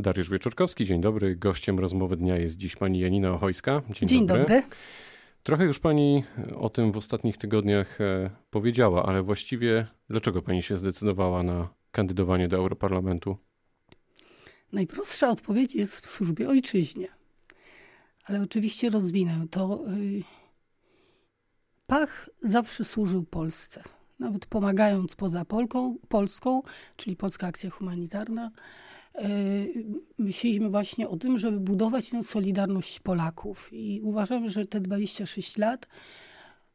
Dariusz Wieczorkowski, dzień dobry. Gościem rozmowy dnia jest dziś pani Janina Ochojska. Dzień, dzień dobry. dobry. Trochę już pani o tym w ostatnich tygodniach e, powiedziała, ale właściwie dlaczego pani się zdecydowała na kandydowanie do Europarlamentu? Najprostsza odpowiedź jest w służbie ojczyźnie. Ale oczywiście rozwinę to. Y, Pach zawsze służył Polsce. Nawet pomagając poza Polką, Polską, czyli Polska Akcja Humanitarna, myśleliśmy właśnie o tym, żeby budować tę solidarność Polaków. I uważam, że te 26 lat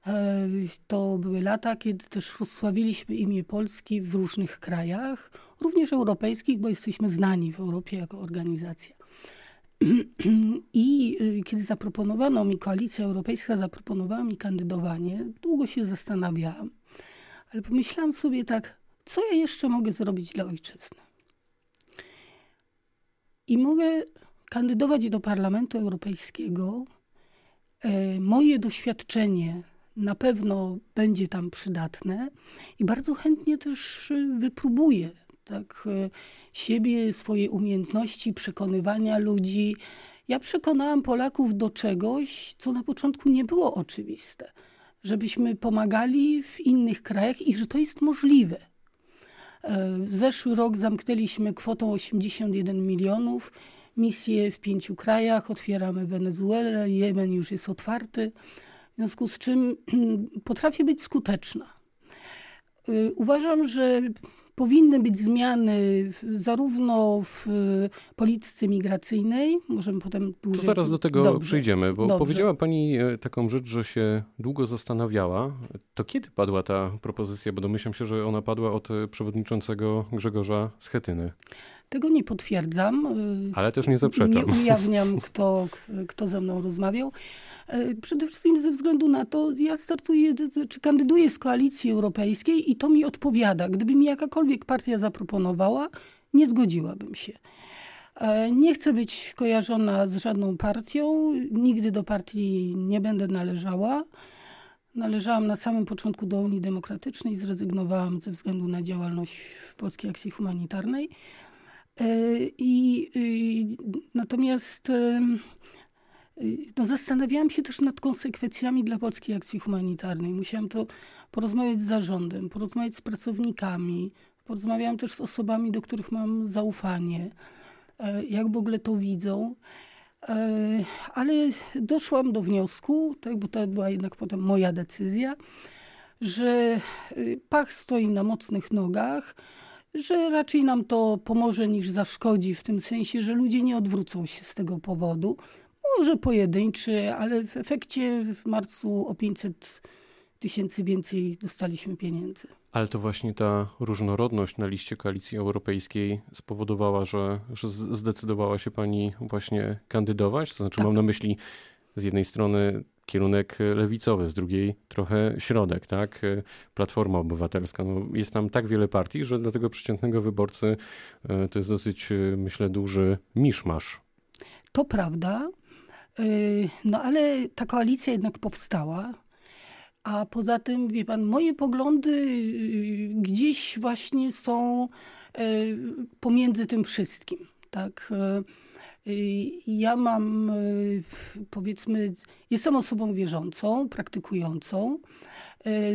e, to były lata, kiedy też rozsławiliśmy imię Polski w różnych krajach, również europejskich, bo jesteśmy znani w Europie jako organizacja. I y, kiedy zaproponowano mi, Koalicja Europejska zaproponowała mi kandydowanie, długo się zastanawiałam, ale pomyślałam sobie tak, co ja jeszcze mogę zrobić dla ojczyzny? I mogę kandydować do Parlamentu Europejskiego. E, moje doświadczenie na pewno będzie tam przydatne i bardzo chętnie też wypróbuję tak, e, siebie, swoje umiejętności przekonywania ludzi. Ja przekonałam Polaków do czegoś, co na początku nie było oczywiste, żebyśmy pomagali w innych krajach i że to jest możliwe zeszły rok zamknęliśmy kwotą 81 milionów. Misje w pięciu krajach. Otwieramy Wenezuelę, Jemen już jest otwarty. W związku z czym potrafię być skuteczna. E, uważam, że powinny być zmiany zarówno w polityce migracyjnej, możemy potem dłużej... To zaraz do tego Dobrze. przyjdziemy, bo Dobrze. powiedziała Pani e, taką rzecz, że się długo zastanawiała. To kiedy padła ta propozycja? Bo domyślam się, że ona padła od e, przewodniczącego Grzegorza Schetyny. Tego nie potwierdzam. E, Ale też nie zaprzeczam. Nie ujawniam, kto, kto ze mną rozmawiał. E, przede wszystkim ze względu na to, ja startuję, czy kandyduję z koalicji europejskiej i to mi odpowiada. Gdyby mi jakakolwiek partia zaproponowała, nie zgodziłabym się. E, nie chcę być kojarzona z żadną partią, nigdy do partii nie będę należała. Należałam na samym początku do Unii Demokratycznej, zrezygnowałam ze względu na działalność w Polskiej Akcji Humanitarnej. E, I, i natomiast no, zastanawiałam się też nad konsekwencjami dla Polskiej Akcji Humanitarnej. Musiałam to porozmawiać z zarządem, porozmawiać z pracownikami, porozmawiałam też z osobami, do których mam zaufanie, e, jak w ogóle to widzą. E, ale doszłam do wniosku, tak, bo to była jednak potem moja decyzja, że y, Pach stoi na mocnych nogach, że raczej nam to pomoże niż zaszkodzi, w tym sensie, że ludzie nie odwrócą się z tego powodu może pojedynczy, ale w efekcie w marcu o 500 tysięcy więcej dostaliśmy pieniędzy. Ale to właśnie ta różnorodność na liście koalicji europejskiej spowodowała, że, że zdecydowała się pani właśnie kandydować? To znaczy, tak. mam na myśli z jednej strony kierunek lewicowy, z drugiej trochę środek, tak? Platforma Obywatelska. No, jest tam tak wiele partii, że dla tego przeciętnego wyborcy e, to jest dosyć, e, myślę, duży miszmasz. To prawda. Y, no ale ta koalicja jednak powstała. A poza tym, wie pan, moje poglądy gdzieś właśnie są pomiędzy tym wszystkim. Tak? Ja mam, powiedzmy, jestem osobą wierzącą, praktykującą.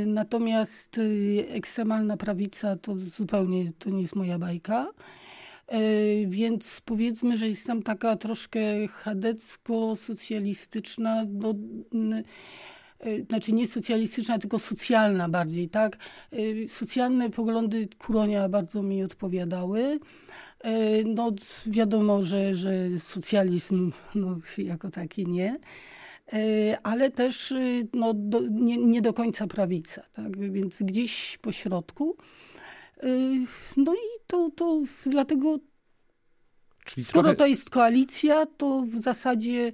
Natomiast ekstremalna prawica to zupełnie to nie jest moja bajka. Więc powiedzmy, że jestem taka troszkę chadecko-socjalistyczna, no, znaczy nie socjalistyczna, tylko socjalna bardziej, tak? Socjalne poglądy Kuronia bardzo mi odpowiadały. No wiadomo, że, że socjalizm no, jako taki nie ale też no, do, nie, nie, do końca prawica, tak? więc gdzieś po środku. No i to, to dlatego, Czyli skoro trochę... to jest koalicja, to w zasadzie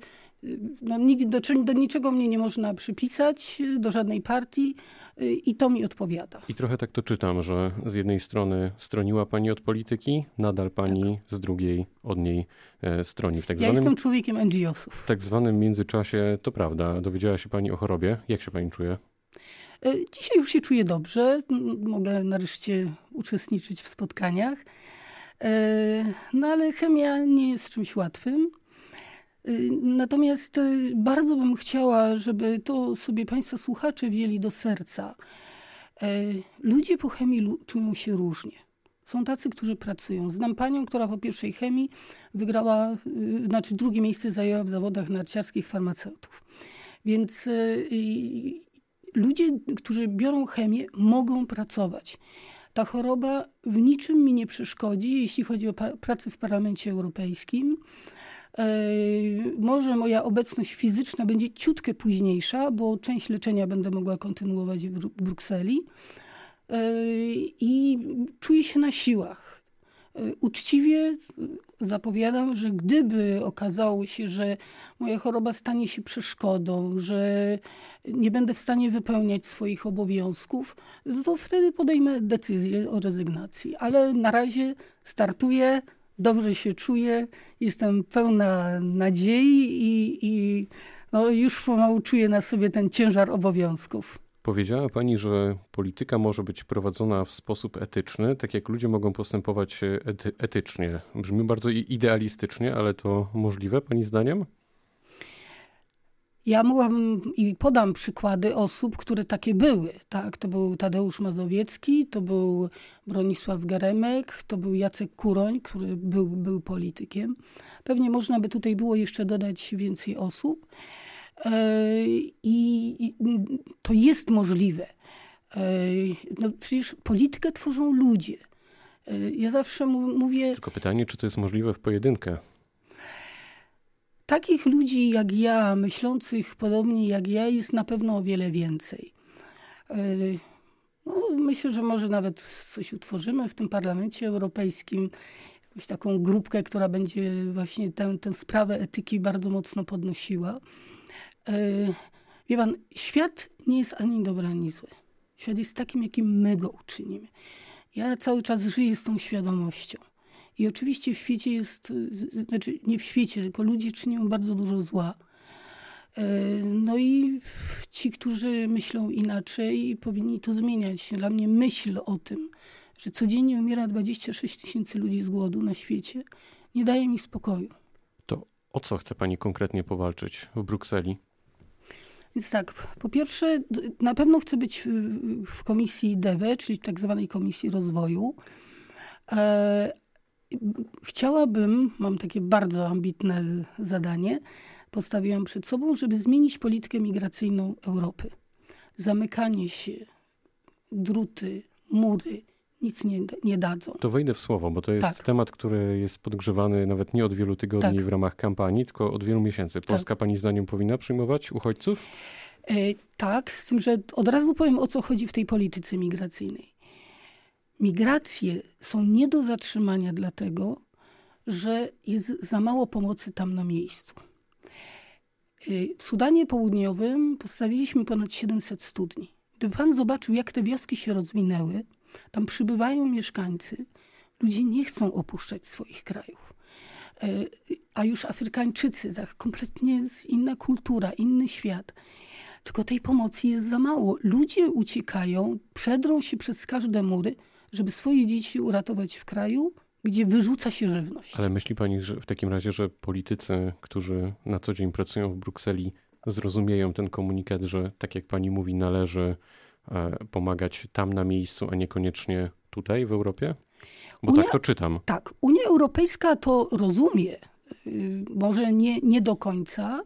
no, do, do niczego mnie nie można przypisać, do żadnej partii i to mi odpowiada. I trochę tak to czytam, że z jednej strony stroniła pani od polityki, nadal pani tak. z drugiej od niej e, stroni. W tak ja zwanym, jestem człowiekiem NGO-sów. W tak zwanym międzyczasie, to prawda, dowiedziała się pani o chorobie. Jak się pani czuje? E, dzisiaj już się czuję dobrze. Mogę nareszcie uczestniczyć w spotkaniach. No ale chemia nie jest czymś łatwym. Natomiast bardzo bym chciała, żeby to sobie Państwo słuchacze wzięli do serca. Ludzie po chemii czują się różnie. Są tacy, którzy pracują. Znam panią, która po pierwszej chemii wygrała, y, znaczy drugie miejsce zajęła w zawodach narciarskich farmaceutów. Więc y, ludzie, którzy biorą chemię, mogą pracować. Ta choroba w niczym mi nie przeszkodzi, jeśli chodzi o pracę w Parlamencie Europejskim. Y, może moja obecność fizyczna będzie ciutkę późniejsza, bo część leczenia będę mogła kontynuować w Brukseli. I czuję się na siłach. Uczciwie zapowiadam, że gdyby okazało się, że moja choroba stanie się przeszkodą, że nie będę w stanie wypełniać swoich obowiązków, to wtedy podejmę decyzję o rezygnacji. Ale na razie startuję, dobrze się czuję, jestem pełna nadziei i, i no, już pomału czuję na sobie ten ciężar obowiązków. Powiedziała Pani, że polityka może być prowadzona w sposób etyczny, tak jak ludzie mogą postępować ety etycznie. Brzmi bardzo idealistycznie, ale to możliwe Pani zdaniem? Ja mogłam i podam przykłady osób, które takie były. Tak, to był Tadeusz Mazowiecki, to był Bronisław Geremek, to był Jacek Kuroń, który był, był politykiem. Pewnie można by tutaj było jeszcze dodać więcej osób. E, I to jest możliwe. E, no przecież politykę tworzą ludzie. E, ja zawsze mówię. Tylko pytanie, czy to jest możliwe w pojedynkę? Takich ludzi jak ja, myślących podobnie jak ja, jest na pewno o wiele więcej. No, myślę, że może nawet coś utworzymy w tym parlamencie europejskim, jakąś taką grupkę, która będzie właśnie tę, tę sprawę etyki bardzo mocno podnosiła. E, wie pan, świat nie jest ani dobry, ani zły. Świat jest takim, jakim my go uczynimy. Ja cały czas żyję z tą świadomością. I oczywiście w świecie jest, znaczy nie w świecie, tylko ludzie czynią bardzo dużo zła. E, no i ci, którzy myślą inaczej, powinni to zmieniać. Dla mnie myśl o tym, że codziennie umiera 26 tysięcy ludzi z głodu na świecie, nie daje mi spokoju. To o co chce pani konkretnie powalczyć w Brukseli? Więc tak, po pierwsze, na pewno chcę być w komisji DEWE, czyli tak zwanej Komisji Rozwoju. Chciałabym, mam takie bardzo ambitne zadanie, postawiłam przed sobą, żeby zmienić politykę migracyjną Europy. Zamykanie się, druty, mury, nic nie, nie dadzą. To wejdę w słowo, bo to jest tak. temat, który jest podgrzewany nawet nie od wielu tygodni tak. w ramach kampanii, tylko od wielu miesięcy. Tak. Polska tak. pani zdaniem powinna przyjmować uchodźców? E, tak, z tym, że od razu powiem o co chodzi w tej polityce migracyjnej. Migracje są nie do zatrzymania dlatego, że jest za mało pomocy tam na miejscu. W Sudanie Południowym postawiliśmy ponad 700 studni. Gdyby pan zobaczył, jak te wioski się rozwinęły, tam przybywają mieszkańcy, ludzie nie chcą opuszczać swoich krajów. E, a już Afrykańczycy, tak, kompletnie inna kultura, inny świat. Tylko tej pomocy jest za mało. Ludzie uciekają, przedrą się przez każde mury, żeby swoje dzieci uratować w kraju, gdzie wyrzuca się żywność. Ale myśli pani że w takim razie, że politycy, którzy na co dzień pracują w Brukseli, zrozumieją ten komunikat, że tak jak pani mówi, należy E, pomagać tam na miejscu, a niekoniecznie tutaj w Europie? Bo Unia, tak to czytam. Tak, Unia Europejska to rozumie, y, może nie, nie do końca,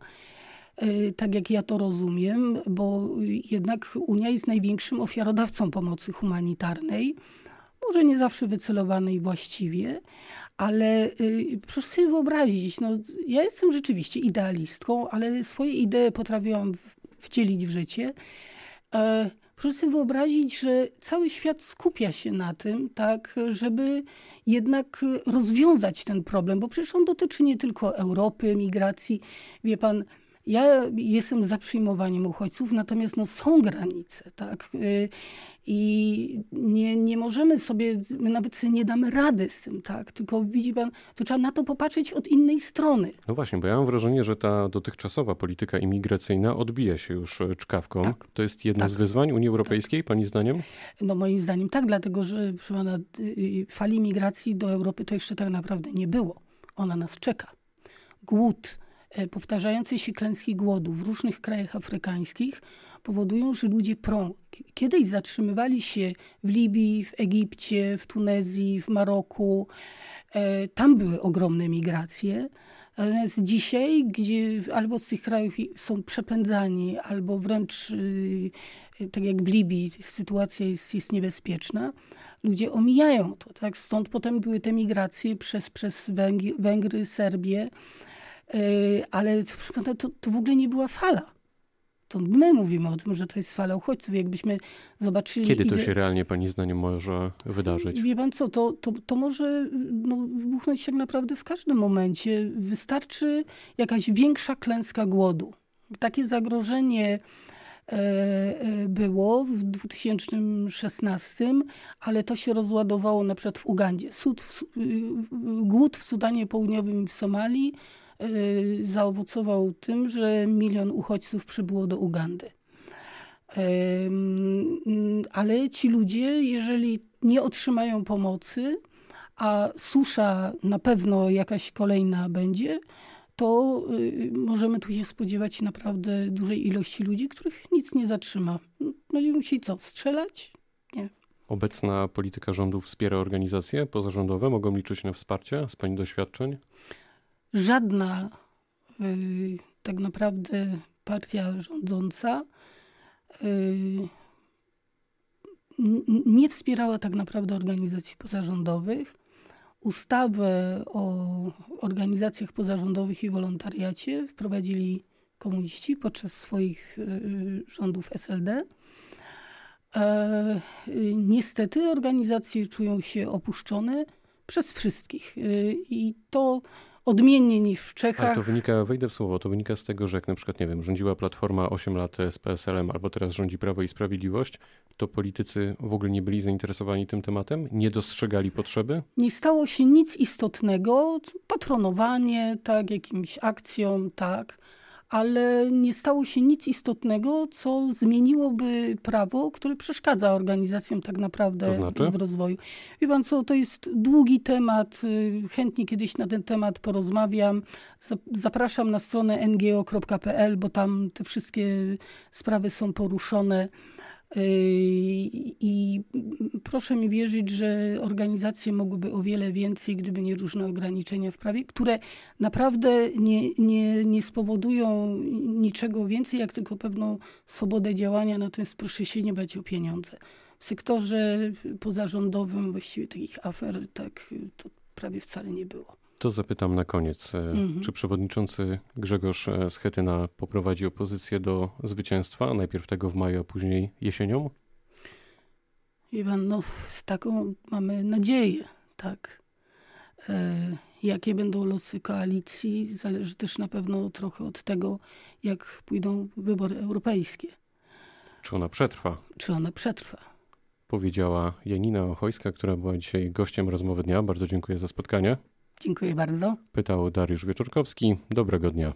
y, tak jak ja to rozumiem, bo jednak Unia jest największym ofiarodawcą pomocy humanitarnej. Może nie zawsze wycelowanej właściwie, ale y, proszę sobie wyobrazić, no, ja jestem rzeczywiście idealistką, ale swoje idee potrafiłam wcielić w życie. E, Proszę sobie wyobrazić, że cały świat skupia się na tym, tak, żeby jednak rozwiązać ten problem, bo przecież on dotyczy nie tylko Europy, migracji. Wie pan, Ja jestem za przyjmowaniem uchodźców, natomiast no, są granice, tak? Y, I nie, nie możemy sobie, my nawet sobie nie damy rady z tym, tak? Tylko widzi pan, to trzeba na to popatrzeć od innej strony. No właśnie, bo ja mam wrażenie, że ta dotychczasowa polityka imigracyjna odbija się już e, czkawką. Tak. To jest jedno tak. z wyzwań Unii Europejskiej, tak. pani zdaniem? No moim zdaniem tak, dlatego że proszę pana, y, fali migracji do Europy to jeszcze tak naprawdę nie było. Ona nas czeka. Głód, powtarzające się klęski głodu w różnych krajach afrykańskich powodują, że ludzie prą. Kiedyś zatrzymywali się w Libii, w Egipcie, w Tunezji, w Maroku. E, tam były ogromne migracje. Natomiast dzisiaj, gdzie albo z tych krajów są przepędzani, albo wręcz y, tak jak w Libii sytuacja jest, jest niebezpieczna, ludzie omijają to. Tak? Stąd potem były te migracje przez, przez Węgry, Serbię, ale to, to w ogóle nie była fala. To my mówimy o tym, że to jest fala uchodźców. Jakbyśmy zobaczyli... Kiedy to ile... się realnie, pani zdaniem, może wydarzyć? Wie pan co, to, to, to może no, wybuchnąć tak naprawdę w każdym momencie. Wystarczy jakaś większa klęska głodu. Takie zagrożenie e, e, było w 2016, ale to się rozładowało na przykład w Ugandzie. Sud, w, głód w Sudanie Południowym i w Somalii zaowocował tym, że milion uchodźców przybyło do Ugandy. Ale ci ludzie, jeżeli nie otrzymają pomocy, a susza na pewno jakaś kolejna będzie, to y, możemy tu się spodziewać naprawdę dużej ilości ludzi, których nic nie zatrzyma. Będziemy musieli co, strzelać? Nie. Obecna polityka rządu wspiera organizacje pozarządowe? Mogą liczyć na wsparcie z Pani doświadczeń? Żadna y, tak naprawdę partia rządząca y, nie wspierała tak naprawdę organizacji pozarządowych. Ustawę o organizacjach pozarządowych i wolontariacie wprowadzili komuniści podczas swoich y, rządów SLD. E, niestety organizacje czują się opuszczone przez wszystkich. I to odmiennie niż w Czechach. Ale to wynika, wejdę w słowo, to wynika z tego, że jak na przykład, nie wiem, rządziła Platforma 8 lat z PSL-em, albo teraz rządzi Prawo i Sprawiedliwość, to politycy w ogóle nie byli zainteresowani tym tematem? Nie dostrzegali potrzeby? Nie stało się nic istotnego. Patronowanie, tak, jakimś akcjom, tak ale nie stało się nic istotnego, co zmieniłoby prawo, które przeszkadza organizacjom tak naprawdę to znaczy? w rozwoju. Wie pan co, to jest długi temat, y, chętnie kiedyś na ten temat porozmawiam. Zapraszam na stronę ngo.pl, bo tam te wszystkie sprawy są poruszone. Yy, I proszę mi wierzyć, że organizacje mogłyby o wiele więcej, gdyby nie różne ograniczenia w prawie, które naprawdę nie, nie, nie spowodują niczego więcej, jak tylko pewną swobodę działania. Natomiast proszę się nie bać o pieniądze. W sektorze pozarządowym właściwie takich afer tak to prawie wcale nie było. To zapytam na koniec. E, mhm. Czy przewodniczący Grzegorz e, Schetyna poprowadzi opozycję do zwycięstwa, najpierw tego w maju, a później jesienią? Iwan, no taką mamy nadzieję, tak. E, jakie będą losy koalicji, zależy też na pewno trochę od tego, jak pójdą wybory europejskie. Czy ona przetrwa? Czy ona przetrwa? Powiedziała Janina Ochojska, która była dzisiaj gościem rozmowy dnia. Bardzo dziękuję za spotkanie. Dziękuję bardzo. Pytał Dariusz Wieczorkowski. Dobrego dnia.